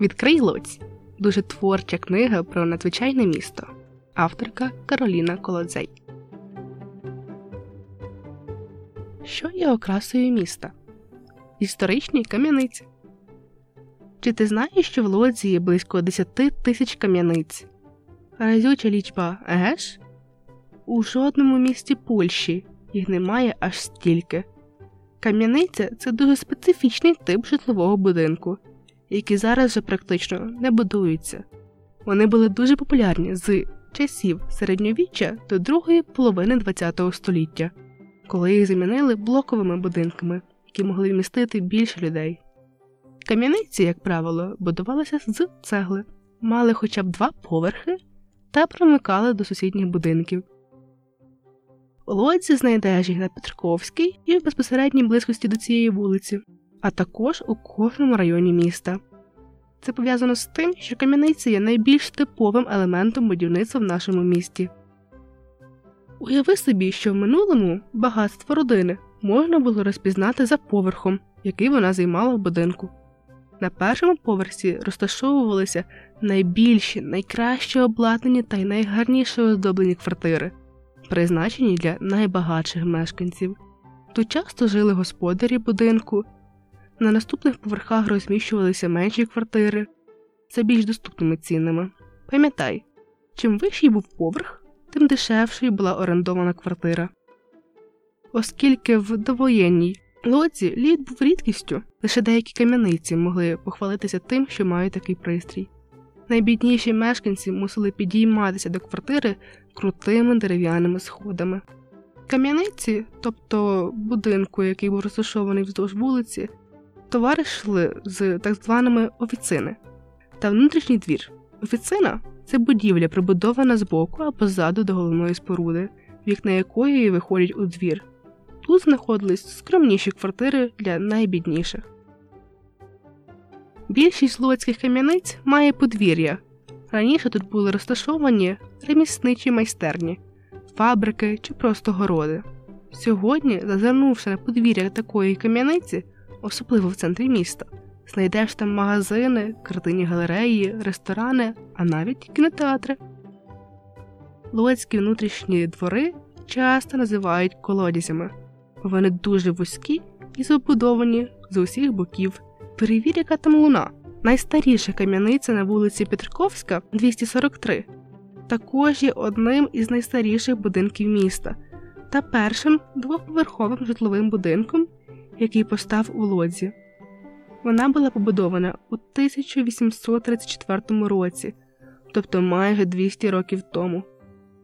Відкрий Луць дуже творча книга про надзвичайне місто. Авторка Кароліна Колодзей. Що є окрасою міста? Історичні кам'яниці. Чи ти знаєш, що в Лодзі є близько 10 тисяч кам'яниць? Разюча лічба, еге? У жодному місті Польщі їх немає аж стільки. Кам'яниця це дуже специфічний тип житлового будинку, які зараз вже практично не будуються. Вони були дуже популярні з часів середньовіччя до другої половини ХХ століття, коли їх замінили блоковими будинками, які могли вмістити більше людей. Кам'яниці, як правило, будувалися з цегли, мали хоча б два поверхи та промикали до сусідніх будинків. У Лодзі знайдеш їх на Петраковській і в безпосередній близькості до цієї вулиці, а також у кожному районі міста. Це пов'язано з тим, що кам'яниці є найбільш типовим елементом будівництва в нашому місті. Уяви собі, що в минулому багатство родини можна було розпізнати за поверхом, який вона займала в будинку. На першому поверсі розташовувалися найбільші, найкраще обладнані та й найгарніше оздоблені квартири, призначені для найбагатших мешканців. Тут часто жили господарі будинку, на наступних поверхах розміщувалися менші квартири за більш доступними цінами. Пам'ятай, чим вищий був поверх, тим дешевшою була орендована квартира. Оскільки в довоєнній лодзі лід був рідкістю, лише деякі кам'яниці могли похвалитися тим, що мають такий пристрій. Найбідніші мешканці мусили підійматися до квартири крутими дерев'яними сходами. Кам'яниці, тобто будинку, який був розташований вздовж вулиці, товаришили з так званими офіцини та внутрішній двір. Офіцина це будівля, прибудована збоку або ззаду до головної споруди, вікна якої виходять у двір. Тут знаходились скромніші квартири для найбідніших. Більшість луцьких кам'яниць має подвір'я. Раніше тут були розташовані ремісничі майстерні, фабрики чи просто городи. Сьогодні, зазирнувши на подвір'я такої кам'яниці, особливо в центрі міста, знайдеш там магазини, картинні галереї, ресторани, а навіть кінотеатри. Луцькі внутрішні двори часто називають колодязями. Вони дуже вузькі і забудовані з усіх боків. Перевір, яка там луна. Найстаріша кам'яниця на вулиці Петриковська 243, також є одним із найстаріших будинків міста та першим двоповерховим житловим будинком, який постав у лодзі. Вона була побудована у 1834 році, тобто майже 200 років тому.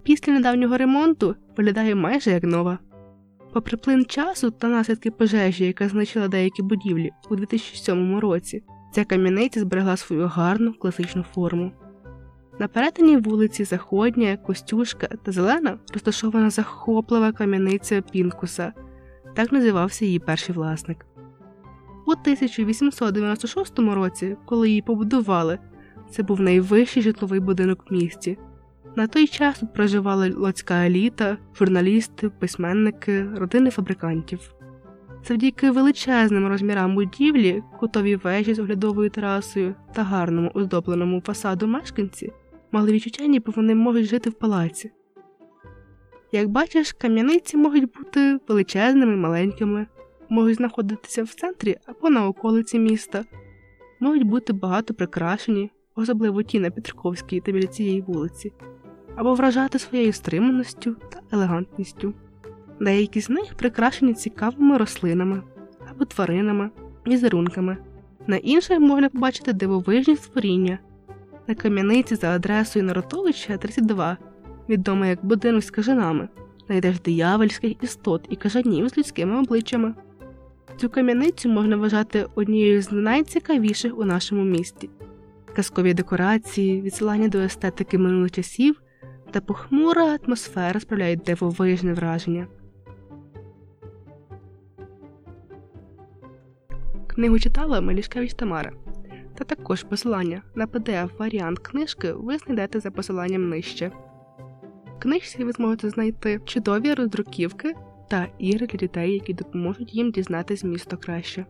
Після недавнього ремонту виглядає майже як нова. Попри плин часу та наслідки пожежі, яка знищила деякі будівлі у 2007 році, ця кам'яниця зберегла свою гарну класичну форму. На перетині вулиці Заходня, Костюшка та Зелена розташована захоплива кам'яниця Пінкуса, так називався її перший власник. У 1896 році, коли її побудували, це був найвищий житловий будинок в місті. На той час тут проживала лоцька еліта, журналісти, письменники, родини фабрикантів. Завдяки величезним розмірам будівлі, кутовій вежі з оглядовою терасою та гарному оздобленому фасаду мешканці мали відчуття, ніби вони можуть жити в палаці. Як бачиш, кам'яниці можуть бути величезними, маленькими, можуть знаходитися в центрі або на околиці міста, можуть бути багато прикрашені, особливо ті на Петраковській та біля цієї вулиці, або вражати своєю стриманості та елегантністю. Деякі з них прикрашені цікавими рослинами або тваринами, візерунками, на інших можна побачити дивовижні створіння. На кам'яниці за адресою Наротовича 32, відома як будинок з кажанами, знайдеш диявольських істот і кажанів з людськими обличчями. Цю кам'яницю можна вважати однією з найцікавіших у нашому місті. Казкові декорації, відсилання до естетики минулих часів та похмура атмосфера справляють дивовижне враження. Книгу читала Мелішкевич Тамара. Та також посилання на pdf варіант книжки ви знайдете за посиланням нижче. Книжці ви зможете знайти чудові роздруківки та ігри для дітей, які допоможуть їм дізнатись місто краще.